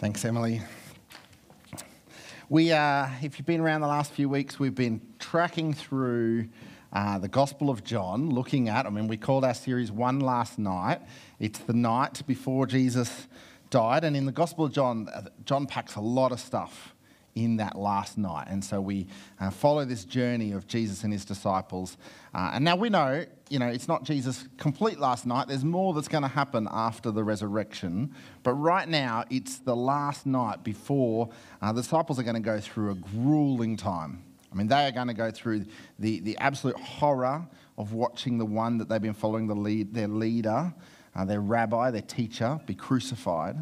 Thanks, Emily. We, uh, if you've been around the last few weeks, we've been tracking through uh, the Gospel of John, looking at, I mean, we called our series One Last Night. It's the night before Jesus died. And in the Gospel of John, uh, John packs a lot of stuff in that last night. And so we uh, follow this journey of Jesus and his disciples. Uh, and now we know, you know, it's not Jesus' complete last night. There's more that's going to happen after the resurrection. But right now, it's the last night before uh, the disciples are going to go through a grueling time. I mean, they are going to go through the, the absolute horror of watching the one that they've been following, the lead, their leader, uh, their rabbi, their teacher, be crucified.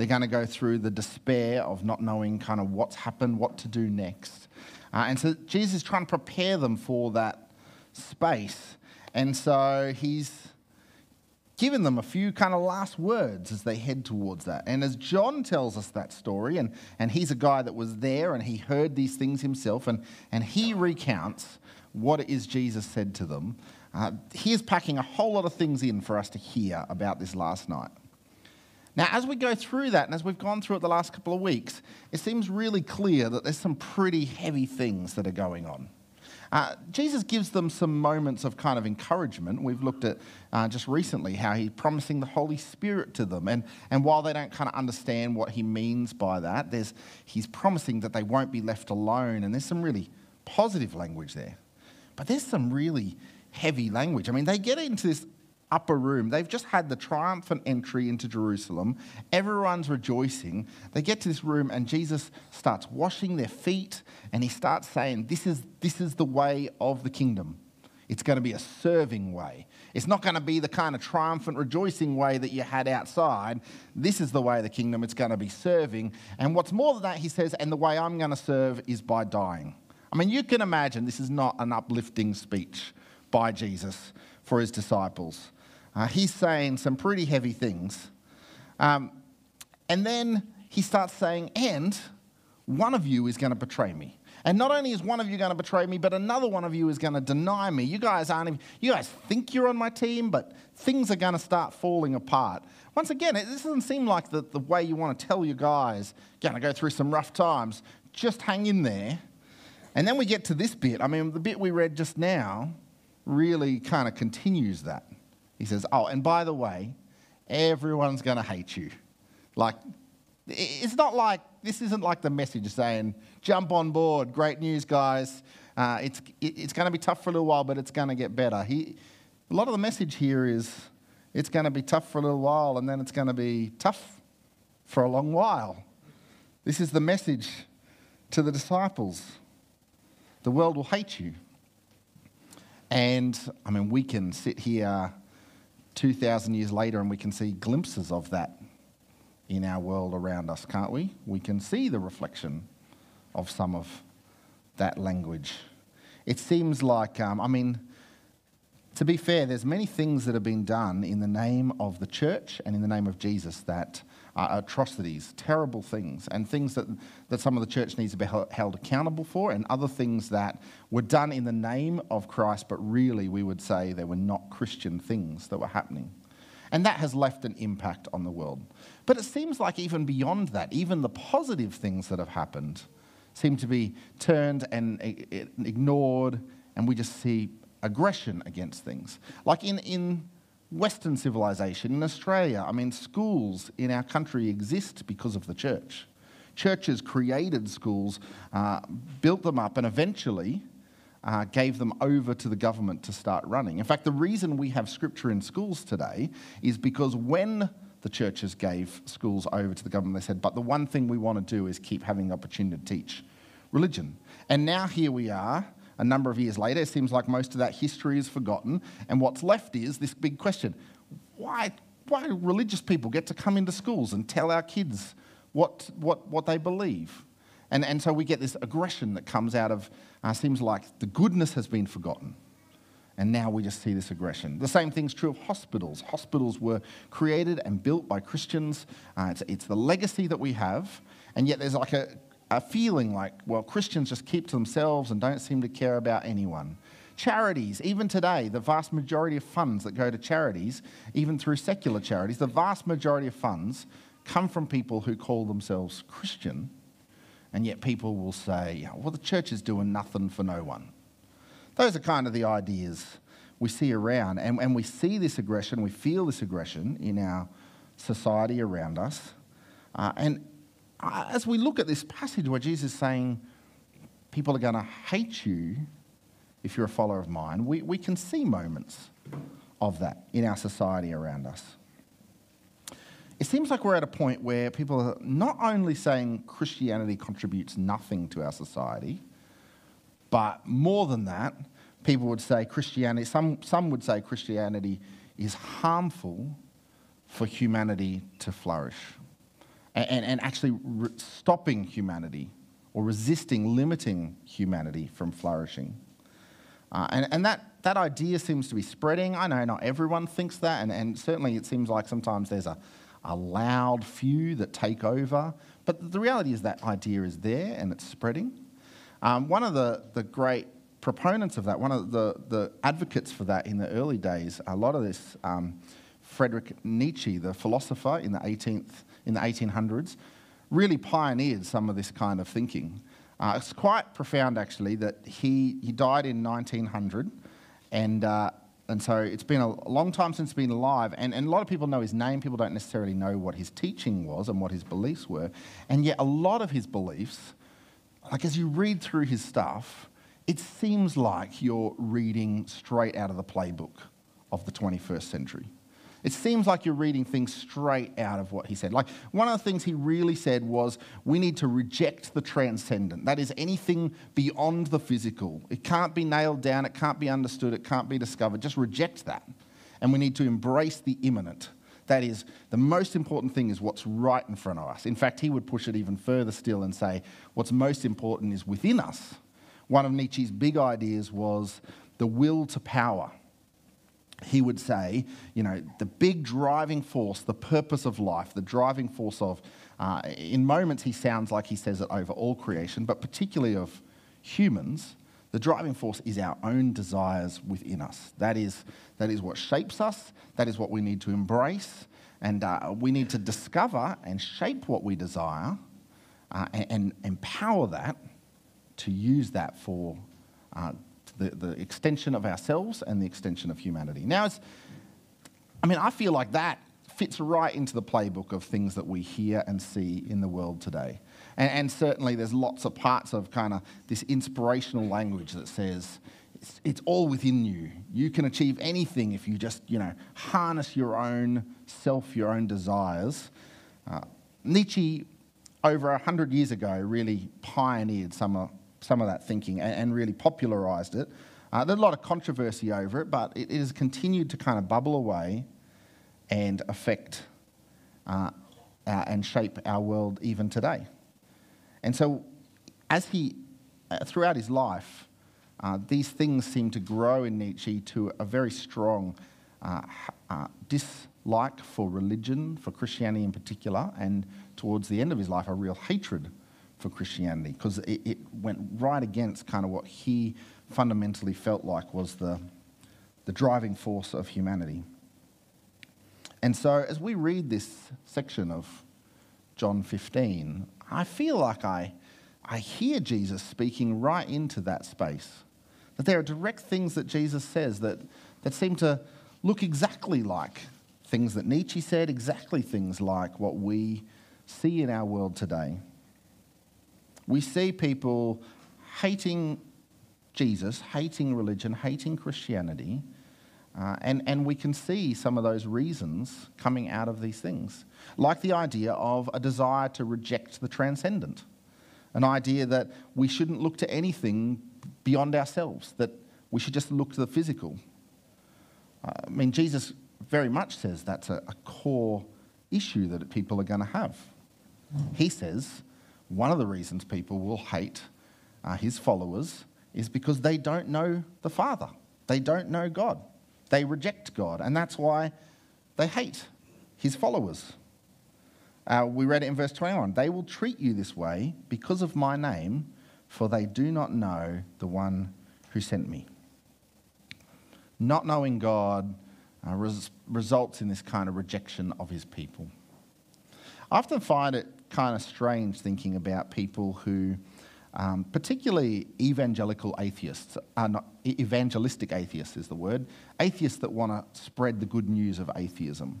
They're going to go through the despair of not knowing kind of what's happened, what to do next. Uh, and so Jesus is trying to prepare them for that space. And so he's given them a few kind of last words as they head towards that. And as John tells us that story, and, and he's a guy that was there and he heard these things himself, and, and he recounts what it is Jesus said to them. Uh, he is packing a whole lot of things in for us to hear about this last night. Now, as we go through that, and as we've gone through it the last couple of weeks, it seems really clear that there's some pretty heavy things that are going on. Uh, Jesus gives them some moments of kind of encouragement. We've looked at uh, just recently how he's promising the Holy Spirit to them. And, and while they don't kind of understand what he means by that, there's, he's promising that they won't be left alone. And there's some really positive language there. But there's some really heavy language. I mean, they get into this upper room. They've just had the triumphant entry into Jerusalem. Everyone's rejoicing. They get to this room, and Jesus starts washing their feet, and he starts saying, This is, this is the way of the kingdom. It's going to be a serving way. It's not going to be the kind of triumphant, rejoicing way that you had outside. This is the way of the kingdom. It's going to be serving. And what's more than that, he says, and the way I'm going to serve is by dying. I mean, you can imagine this is not an uplifting speech by Jesus for his disciples. Uh, he's saying some pretty heavy things. Um, and then he starts saying, and one of you is going to betray me. And not only is one of you going to betray me, but another one of you is going to deny me. You guys aren't you guys think you're on my team, but things are going to start falling apart. Once again, it, this doesn't seem like the, the way you want to tell your guys, going to go through some rough times. Just hang in there. And then we get to this bit. I mean, the bit we read just now really kind of continues that. He says, Oh, and by the way, everyone's going to hate you. Like, it's not like, this isn't like the message saying, jump on board, great news, guys. Uh, it's it's going to be tough for a little while, but it's going to get better. He, a lot of the message here is, it's going to be tough for a little while, and then it's going to be tough for a long while. This is the message to the disciples. The world will hate you. And I mean, we can sit here 2,000 years later, and we can see glimpses of that in our world around us, can't we? We can see the reflection of some of that language. It seems like, um, I mean, to be fair, there's many things that have been done in the name of the church and in the name of Jesus that are atrocities, terrible things, and things that, that some of the church needs to be held accountable for, and other things that were done in the name of Christ, but really we would say they were not Christian things that were happening. And that has left an impact on the world. But it seems like even beyond that, even the positive things that have happened seem to be turned and eh, eh, ignored, and we just see aggression against things. Like in, in Western civilization, in Australia, I mean, schools in our country exist because of the church. Churches created schools, uh, built them up, and eventually uh, gave them over to the government to start running. In fact, the reason we have scripture in schools today is because when the churches gave schools over to the government, they said, but the one thing we want to do is keep having the opportunity to teach religion. And now here we are a number of years later. It seems like most of that history is forgotten. And what's left is this big question why, why do religious people get to come into schools and tell our kids what, what, what they believe? And, and so we get this aggression that comes out of, uh, seems like the goodness has been forgotten. And now we just see this aggression. The same thing's true of hospitals. Hospitals were created and built by Christians. Uh, it's, it's the legacy that we have. And yet there's like a a feeling like, well, Christians just keep to themselves and don't seem to care about anyone. Charities, even today, the vast majority of funds that go to charities, even through secular charities, the vast majority of funds come from people who call themselves Christian, and yet people will say, well, the church is doing nothing for no one. Those are kind of the ideas we see around. And, and we see this aggression, we feel this aggression in our society around us. Uh, and as we look at this passage where Jesus is saying, people are going to hate you if you're a follower of mine, we, we can see moments of that in our society around us. It seems like we're at a point where people are not only saying Christianity contributes nothing to our society, but more than that, people would say Christianity, some, some would say Christianity is harmful for humanity to flourish and, and, actually re- stopping humanity or resisting, limiting humanity from flourishing. Uh, and and that, that idea seems to be spreading. I know not everyone thinks that, and, and certainly it seems like sometimes there's a, a loud few that take over. But the reality is that idea is there and it's spreading. Um, one of the, the great proponents of that, one of the, the advocates for that in the early days, a lot of this, um, Friedrich Nietzsche, the philosopher in the, 18th, in the 1800s, really pioneered some of this kind of thinking. Uh, it's quite profound, actually, that he, he died in 1900, and, uh, and so it's been a long time since he's been alive. And, and a lot of people know his name, people don't necessarily know what his teaching was and what his beliefs were. And yet, a lot of his beliefs, like as you read through his stuff, it seems like you're reading straight out of the playbook of the 21st century. It seems like you're reading things straight out of what he said. Like, one of the things he really said was we need to reject the transcendent. That is anything beyond the physical. It can't be nailed down, it can't be understood, it can't be discovered. Just reject that. And we need to embrace the immanent. That is, the most important thing is what's right in front of us. In fact, he would push it even further still and say what's most important is within us. One of Nietzsche's big ideas was the will to power he would say, you know, the big driving force, the purpose of life, the driving force of, uh, in moments he sounds like he says it over all creation, but particularly of humans, the driving force is our own desires within us. That is, that is what shapes us, that is what we need to embrace, and uh, we need to discover and shape what we desire uh, and, and, empower that to use that for uh, the, the extension of ourselves and the extension of humanity. Now, it's, I mean, I feel like that fits right into the playbook of things that we hear and see in the world today. And, and certainly there's lots of parts of kind of this inspirational language that says, it's, it's, all within you. You can achieve anything if you just, you know, harness your own self, your own desires. Uh, Nietzsche, over a hundred years ago, really pioneered some of, some of that thinking and, and really popularised it. Uh, there's a lot of controversy over it, but it, it, has continued to kind of bubble away and affect uh, and shape our world even today. And so, as he, uh, throughout his life, uh, these things seem to grow in Nietzsche to a very strong uh, uh, dislike for religion, for Christianity in particular, and towards the end of his life, a real hatred for Christianity because it, it, went right against kind of what he fundamentally felt like was the, the driving force of humanity. And so, as we read this section of John 15, I feel like I, I hear Jesus speaking right into that space. That there are direct things that Jesus says that, that seem to look exactly like things that Nietzsche said, exactly things like what we see in our world today we see people hating Jesus, hating religion, hating Christianity, uh, and, and we can see some of those reasons coming out of these things. Like the idea of a desire to reject the transcendent, an idea that we shouldn't look to anything beyond ourselves, that we should just look to the physical. Uh, I mean, Jesus very much says that's a, a core issue that people are going to have. He says, one of the reasons people will hate uh, his followers is because they don't know the Father. They don't know God. They reject God, and that's why they hate his followers. Uh, we read it in verse 21 They will treat you this way because of my name, for they do not know the one who sent me. Not knowing God uh, res- results in this kind of rejection of his people. I often find it kind of strange thinking about people who, um, particularly evangelical atheists, are not, evangelistic atheists is the word, atheists that want to spread the good news of atheism.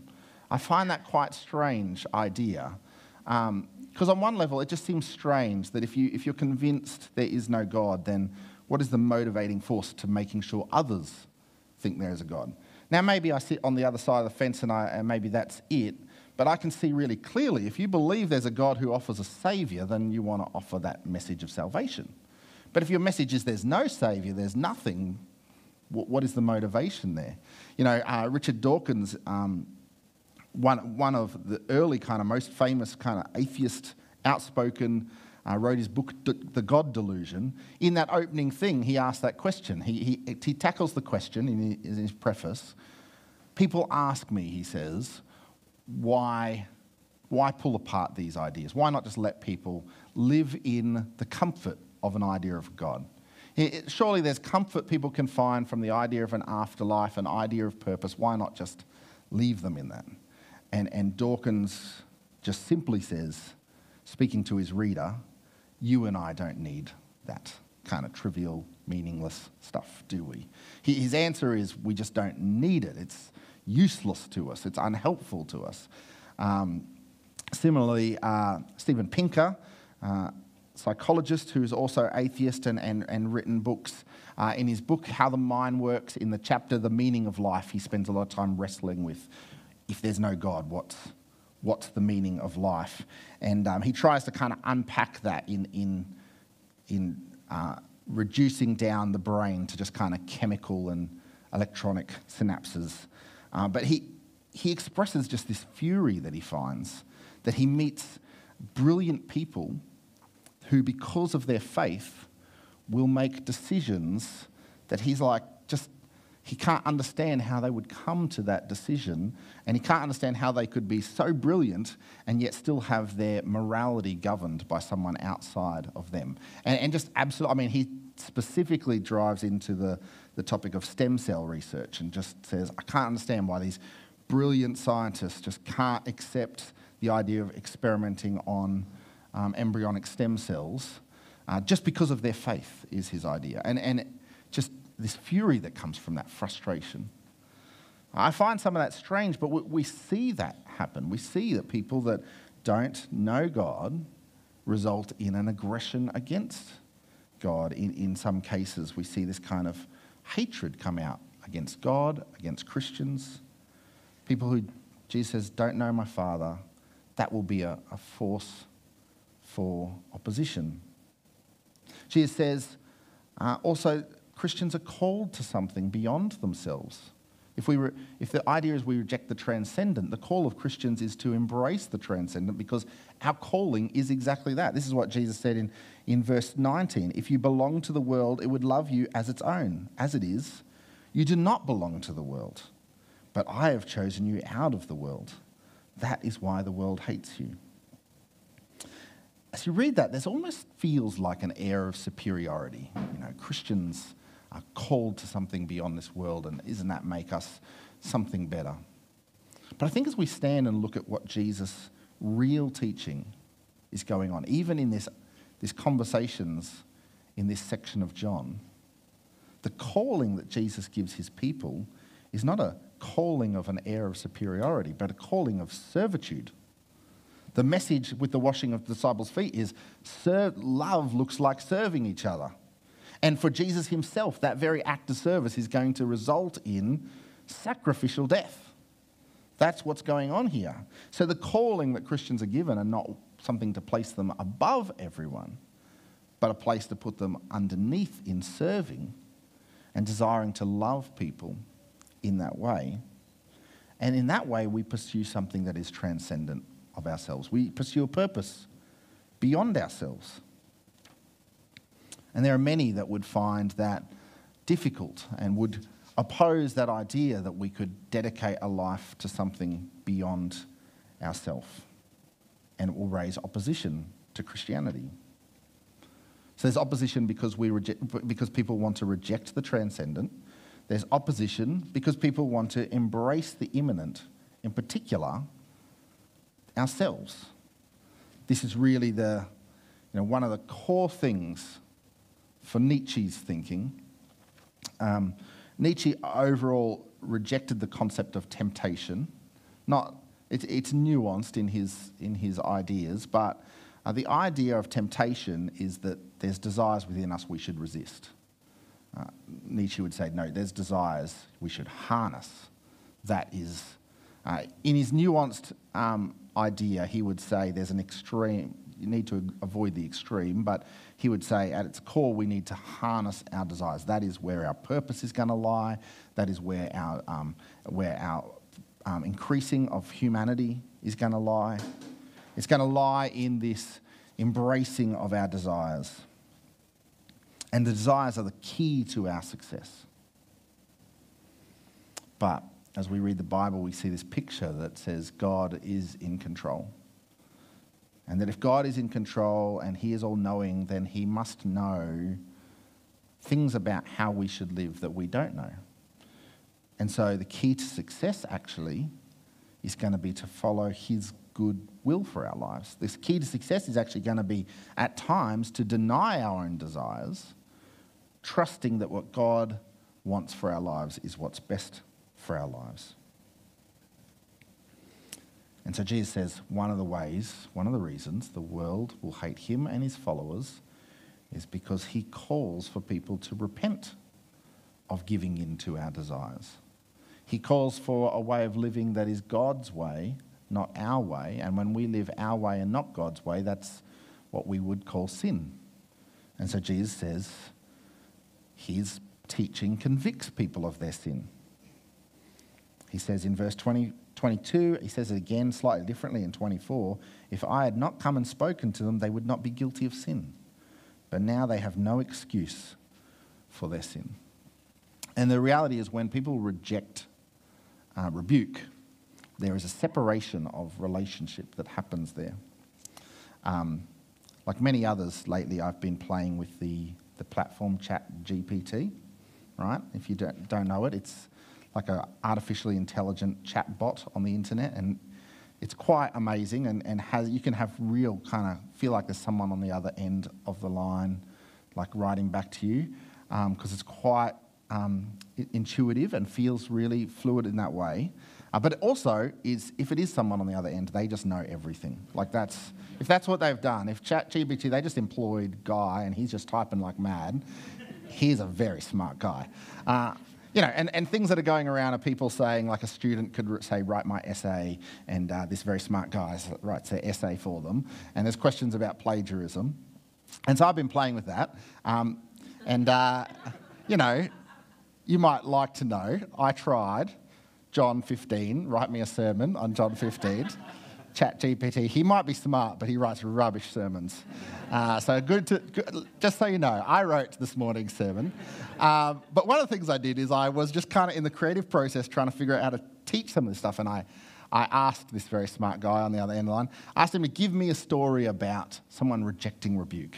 I find that quite strange idea. Because um, on one level, it just seems strange that if, you, if you're convinced there is no God, then what is the motivating force to making sure others think there is a God? Now, maybe I sit on the other side of the fence and, I, and maybe that's it, but I can see really clearly if you believe there's a God who offers a Saviour, then you want to offer that message of salvation. But if your message is there's no Saviour, there's nothing, what is the motivation there? You know, uh, Richard Dawkins, um, one, one of the early kind of most famous kind of atheist, outspoken, uh, wrote his book, The God Delusion. In that opening thing, he asked that question. He, he, he tackles the question in his preface. People ask me, he says, why, why pull apart these ideas? Why not just let people live in the comfort of an idea of God? It, surely there's comfort people can find from the idea of an afterlife, an idea of purpose. Why not just leave them in that? And, and Dawkins just simply says, speaking to his reader, you and I don't need that kind of trivial, meaningless stuff, do we? His answer is we just don't need it. It's useless to us, it's unhelpful to us. Um, similarly, uh, Pinker, uh, psychologist who's also atheist and, and, and written books. Uh, in his book, How the Mind Works, in the chapter The Meaning of Life, he spends a lot of time wrestling with if there's no God, what's, what's the meaning of life? And um, he tries to kind of unpack that in, in, in uh, reducing down the brain to just kind of chemical and electronic synapses. Uh, but he, he expresses just this fury that he finds that he meets brilliant people who, because of their faith, will make decisions that he's like, just he can't understand how they would come to that decision, and he can't understand how they could be so brilliant and yet still have their morality governed by someone outside of them. And, and just absolutely, I mean, he specifically drives into the, the topic of stem cell research and just says, I can't understand why these brilliant scientists just can't accept the idea of experimenting on um, embryonic stem cells uh, just because of their faith, is his idea. And, and just this fury that comes from that frustration. I find some of that strange, but we see that happen. We see that people that don't know God result in an aggression against God. In, in some cases, we see this kind of hatred come out against God, against Christians. People who, Jesus says, don't know my Father, that will be a, a force for opposition. Jesus says, uh, also, Christians are called to something beyond themselves. If, we re- if the idea is we reject the transcendent, the call of Christians is to embrace the transcendent because our calling is exactly that. This is what Jesus said in, in verse 19 If you belong to the world, it would love you as its own. As it is, you do not belong to the world, but I have chosen you out of the world. That is why the world hates you. As you read that, this almost feels like an air of superiority. You know, Christians are called to something beyond this world, and isn't that make us something better? But I think as we stand and look at what Jesus' real teaching is going on, even in this, these conversations in this section of John, the calling that Jesus gives his people is not a calling of an air of superiority, but a calling of servitude. The message with the washing of the disciples' feet is serve, love looks like serving each other. And for Jesus himself, that very act of service is going to result in sacrificial death. That's what's going on here. So the calling that Christians are given are not something to place them above everyone, but a place to put them underneath in serving and desiring to love people in that way. And in that way, we pursue something that is transcendent of ourselves. We pursue a purpose beyond ourselves. And there are many that would find that difficult and would oppose that idea that we could dedicate a life to something beyond ourselves. And it will raise opposition to Christianity. So there's opposition because, we reject, because people want to reject the transcendent. There's opposition because people want to embrace the immanent, in particular, ourselves. this is really the, you know, one of the core things for Nietzsche's thinking. Um, Nietzsche overall rejected the concept of temptation. Not, it, it's nuanced in his, in his ideas, but uh, the idea of temptation is that there's desires within us we should resist. Uh, Nietzsche would say, no, there's desires we should harness. That is, uh, in his nuanced um, idea, he would say there's an extreme, you need to avoid the extreme, but he would say at its core, we need to harness our desires. That is where our purpose is going to lie. That is where our, um, where our um, increasing of humanity is going to lie. It's going to lie in this embracing of our desires. And the desires are the key to our success. But as we read the Bible, we see this picture that says God is in control. And that if God is in control and He is all knowing, then He must know things about how we should live that we don't know. And so the key to success actually is going to be to follow His good will for our lives. This key to success is actually going to be at times to deny our own desires, trusting that what God wants for our lives is what's best for our lives. And so Jesus says one of the ways, one of the reasons the world will hate him and his followers is because he calls for people to repent of giving in to our desires. He calls for a way of living that is God's way, not our way. And when we live our way and not God's way, that's what we would call sin. And so Jesus says his teaching convicts people of their sin. He says in verse 20, 22, he says it again slightly differently in 24 if I had not come and spoken to them, they would not be guilty of sin. But now they have no excuse for their sin. And the reality is, when people reject uh, rebuke, there is a separation of relationship that happens there. Um, like many others lately, I've been playing with the, the platform Chat GPT, right? If you don't, don't know it, it's like an artificially intelligent chat bot on the internet, and it's quite amazing. And, and has, you can have real kind of feel like there's someone on the other end of the line, like writing back to you, because um, it's quite um, intuitive and feels really fluid in that way. Uh, but also is, if it is someone on the other end, they just know everything. Like that's, if that's what they've done, if ChatGPT, they just employed Guy and he's just typing like mad, he's a very smart guy. Uh, you know, and, and things that are going around are people saying, like a student could say, write my essay, and uh, this very smart guy writes their essay for them. And there's questions about plagiarism. And so I've been playing with that. Um, and, uh, you know, you might like to know, I tried John 15, write me a sermon on John 15. Chat GPT. He might be smart, but he writes rubbish sermons. Uh, so good to, good, just so you know, I wrote this morning's sermon. Um, but one of the things I did is I was just kind of in the creative process trying to figure out how to teach some of this stuff. And I, I asked this very smart guy on the other end of the line, I asked him to give me a story about someone rejecting rebuke.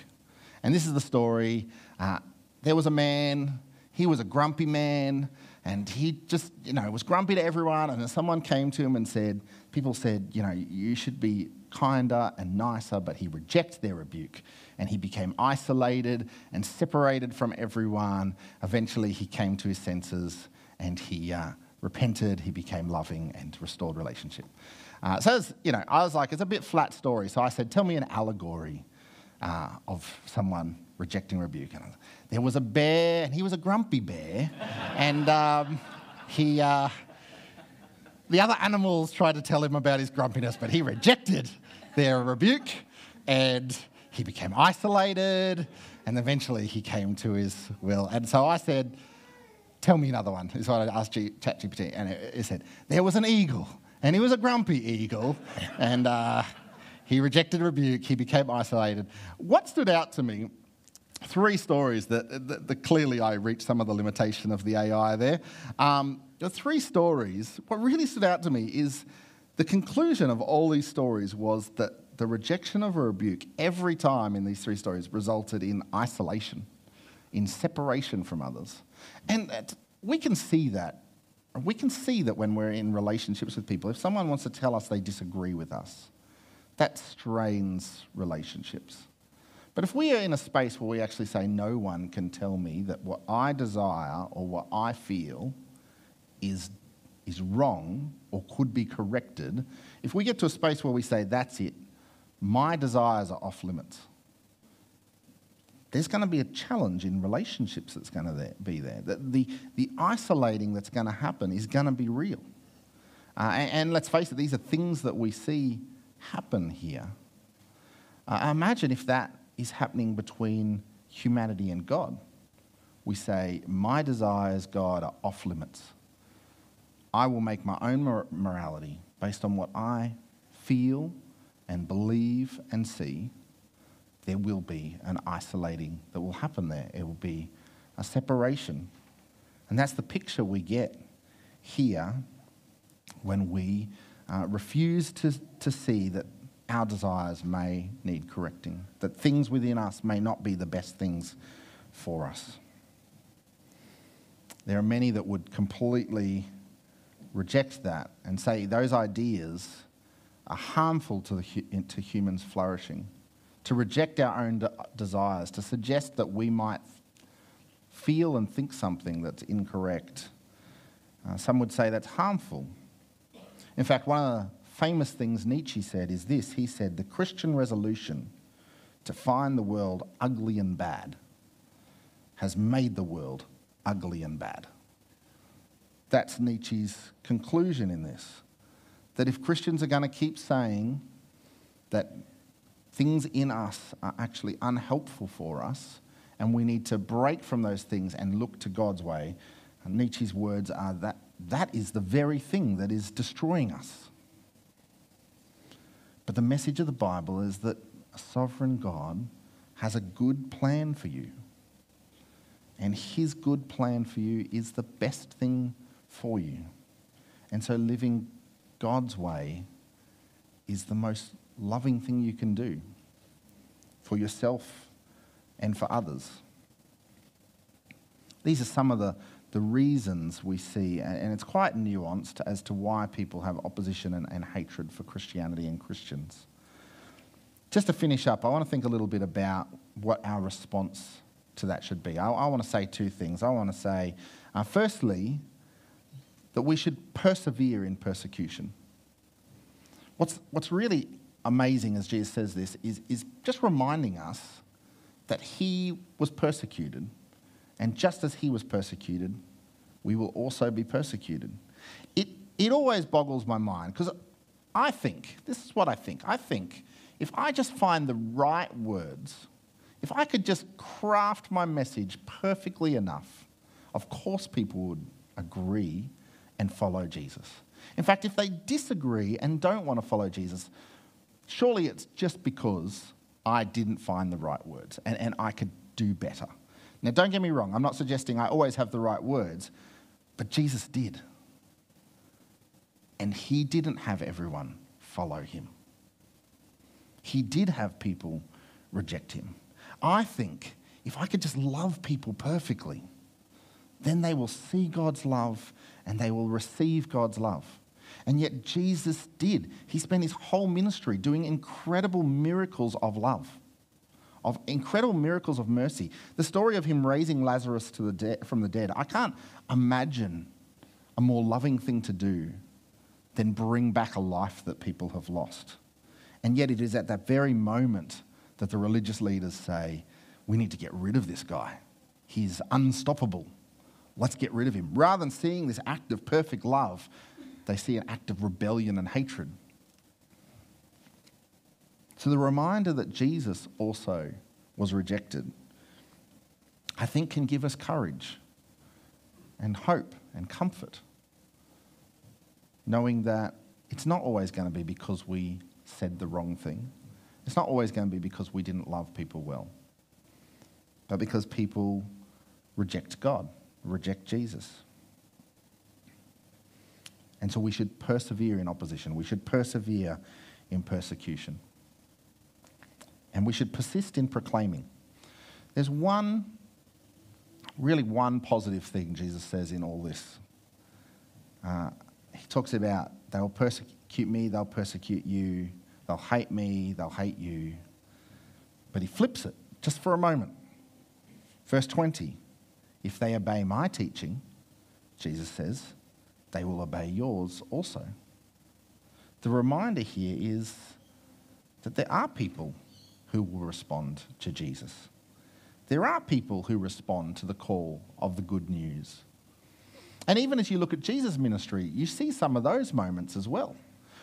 And this is the story. Uh, there was a man, he was a grumpy man, and he just, you know, was grumpy to everyone. And then someone came to him and said, people said, you know, you should be kinder and nicer, but he rejected their rebuke. And he became isolated and separated from everyone. Eventually, he came to his senses and he uh, repented, he became loving and restored relationship. Uh, so, was, you know, I was like, it's a bit flat story. So I said, tell me an allegory uh, of someone rejecting rebuke. And there was a bear, and he was a grumpy bear, and um, he. Uh, the other animals tried to tell him about his grumpiness, but he rejected their rebuke and he became isolated and eventually he came to his will. And so I said, Tell me another one, is what I asked ChatGPT. And it, it said, There was an eagle, and he was a grumpy eagle, and uh, he rejected rebuke, he became isolated. What stood out to me three stories that, that, that, clearly I reached some of the limitation of the AI there. Um, the three stories, what really stood out to me is the conclusion of all these stories was that the rejection of a rebuke every time in these three stories resulted in isolation, in separation from others. And that, we can see that. We can see that when we're in relationships with people. If someone wants to tell us they disagree with us, that strains relationships. But if we are in a space where we actually say, no one can tell me that what I desire or what I feel is, is wrong or could be corrected, if we get to a space where we say, that's it, my desires are off limits, there's going to be a challenge in relationships that's going to be there. The, the, the isolating that's going to happen is going to be real. Uh, and, and, let's face it, these are things that we see happen here. Uh, imagine if that is happening between humanity and God. We say, My desires, God, are off limits. I will make my own mor- morality based on what I feel and believe and see. There will be an isolating that will happen there. It will be a separation. And that's the picture we get here when we uh, refuse to, to see that our desires may need correcting, that things within us may not be the best things for us. There are many that would completely reject that and say those ideas are harmful to, the, to humans flourishing, to reject our own de- desires, to suggest that we might feel and think something that's incorrect. Uh, some would say that's harmful. In fact, one of the famous things Nietzsche said is this he said, The Christian resolution to find the world ugly and bad has made the world ugly and bad. That's Nietzsche's conclusion in this. That if Christians are going to keep saying that things in us are actually unhelpful for us, and we need to break from those things and look to God's way, Nietzsche's words are that that is the very thing that is destroying us. But the message of the Bible is that a sovereign God has a good plan for you. And his good plan for you is the best thing for you. And so living God's way is the most loving thing you can do for yourself and for others. These are some of the the reasons we see, and it's quite nuanced as to why people have opposition and, and, hatred for Christianity and Christians. Just to finish up, I want to think a little bit about what our response to that should be. I, I want to say two things. I want to say, uh, firstly, that we should persevere in persecution. What's, what's really amazing as Jesus says this is, is just reminding us that he was persecuted and just as he was persecuted, we will also be persecuted. It, it always boggles my mind because I think, this is what I think. I think if I just find the right words, if I could just craft my message perfectly enough, of course people would agree and follow Jesus. In fact, if they disagree and don't want to follow Jesus, surely it's just because I didn't find the right words and, and I could do better. Now, don't get me wrong, I'm not suggesting I always have the right words, but Jesus did. And he didn't have everyone follow him, he did have people reject him. I think if I could just love people perfectly, then they will see God's love and they will receive God's love. And yet, Jesus did. He spent his whole ministry doing incredible miracles of love of incredible miracles of mercy. The story of him raising Lazarus to the de- from the dead, I can't imagine a more loving thing to do than bring back a life that people have lost. And yet, it is at that very moment that the religious leaders say, We need to get rid of this guy. He's unstoppable. Let's get rid of him. Rather than seeing this act of perfect love, they see an act of rebellion and hatred. So the reminder that Jesus also was rejected, I think can give us courage and hope and comfort, knowing that it's not always going to be because we said the wrong thing. It's not always going to be because we didn't love people well, but because people reject God, reject Jesus. And so we should persevere in opposition. We should persevere in persecution and we should persist in proclaiming. There's one, really one positive thing Jesus says in all this. Uh, he talks about they'll persecute me, they'll persecute you, they'll hate me, they'll hate you. But he flips it just for a moment. Verse 20 If they obey my teaching, Jesus says, they will obey yours also. The reminder here is that there are people who will respond to Jesus. There are people who respond to the call of the good news. And even as you look at Jesus' ministry, you see some of those moments as well.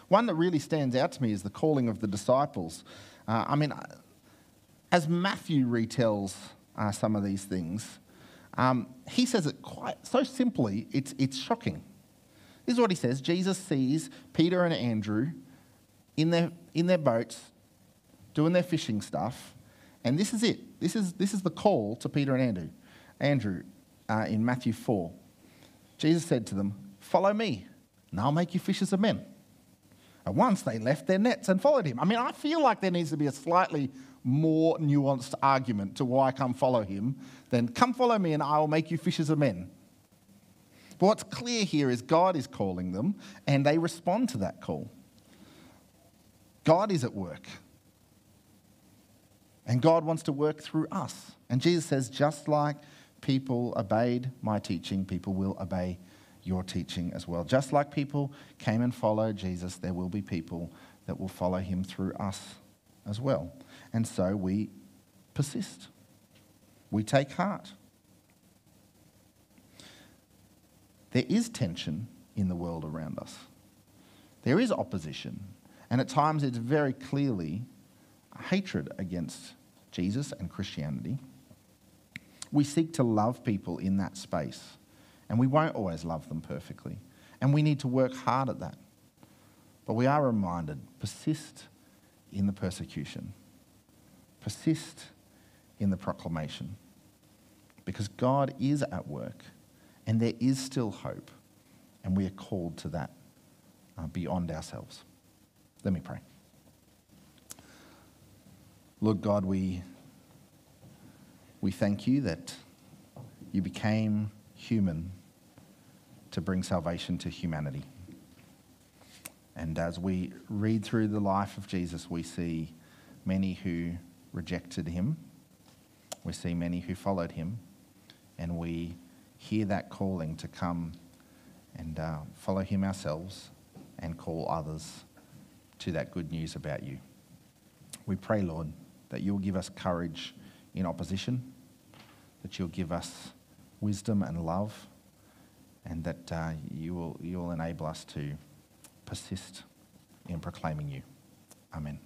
One that really stands out to me is the calling of the disciples. Uh, I mean, as Matthew retells uh, some of these things, um, he says it quite so simply, it's, it's shocking. This is what he says Jesus sees Peter and Andrew in their, in their boats doing their fishing stuff, and this is it. This is, this is the call to Peter and Andrew. Andrew uh, in Matthew 4. Jesus said to them, Follow me, and I'll make you fishers of men. At once they left their nets and followed him. I mean, I feel like there needs to be a slightly more nuanced argument to why come follow him than come follow me and I will make you fishers of men. But what's clear here is God is calling them and they respond to that call. God is at work. And God wants to work through us. And Jesus says, just like people obeyed my teaching, people will obey your teaching as well. Just like people came and followed Jesus, there will be people that will follow him through us as well. And so we persist, we take heart. There is tension in the world around us, there is opposition, and at times it's very clearly hatred against Jesus and Christianity. We seek to love people in that space, and we won't always love them perfectly. And we need to work hard at that. But we are reminded persist in the persecution, persist in the proclamation, because God is at work and there is still hope, and we are called to that uh, beyond ourselves. Let me pray. Lord God, we we thank you that you became human to bring salvation to humanity. And as we read through the life of Jesus, we see many who rejected him, we see many who followed him, and we hear that calling to come and uh, follow him ourselves and call others to that good news about you. We pray, Lord, that you'll give us courage in opposition, that you'll give us wisdom and love, and that uh, you, will, you will enable us to persist in proclaiming you. Amen.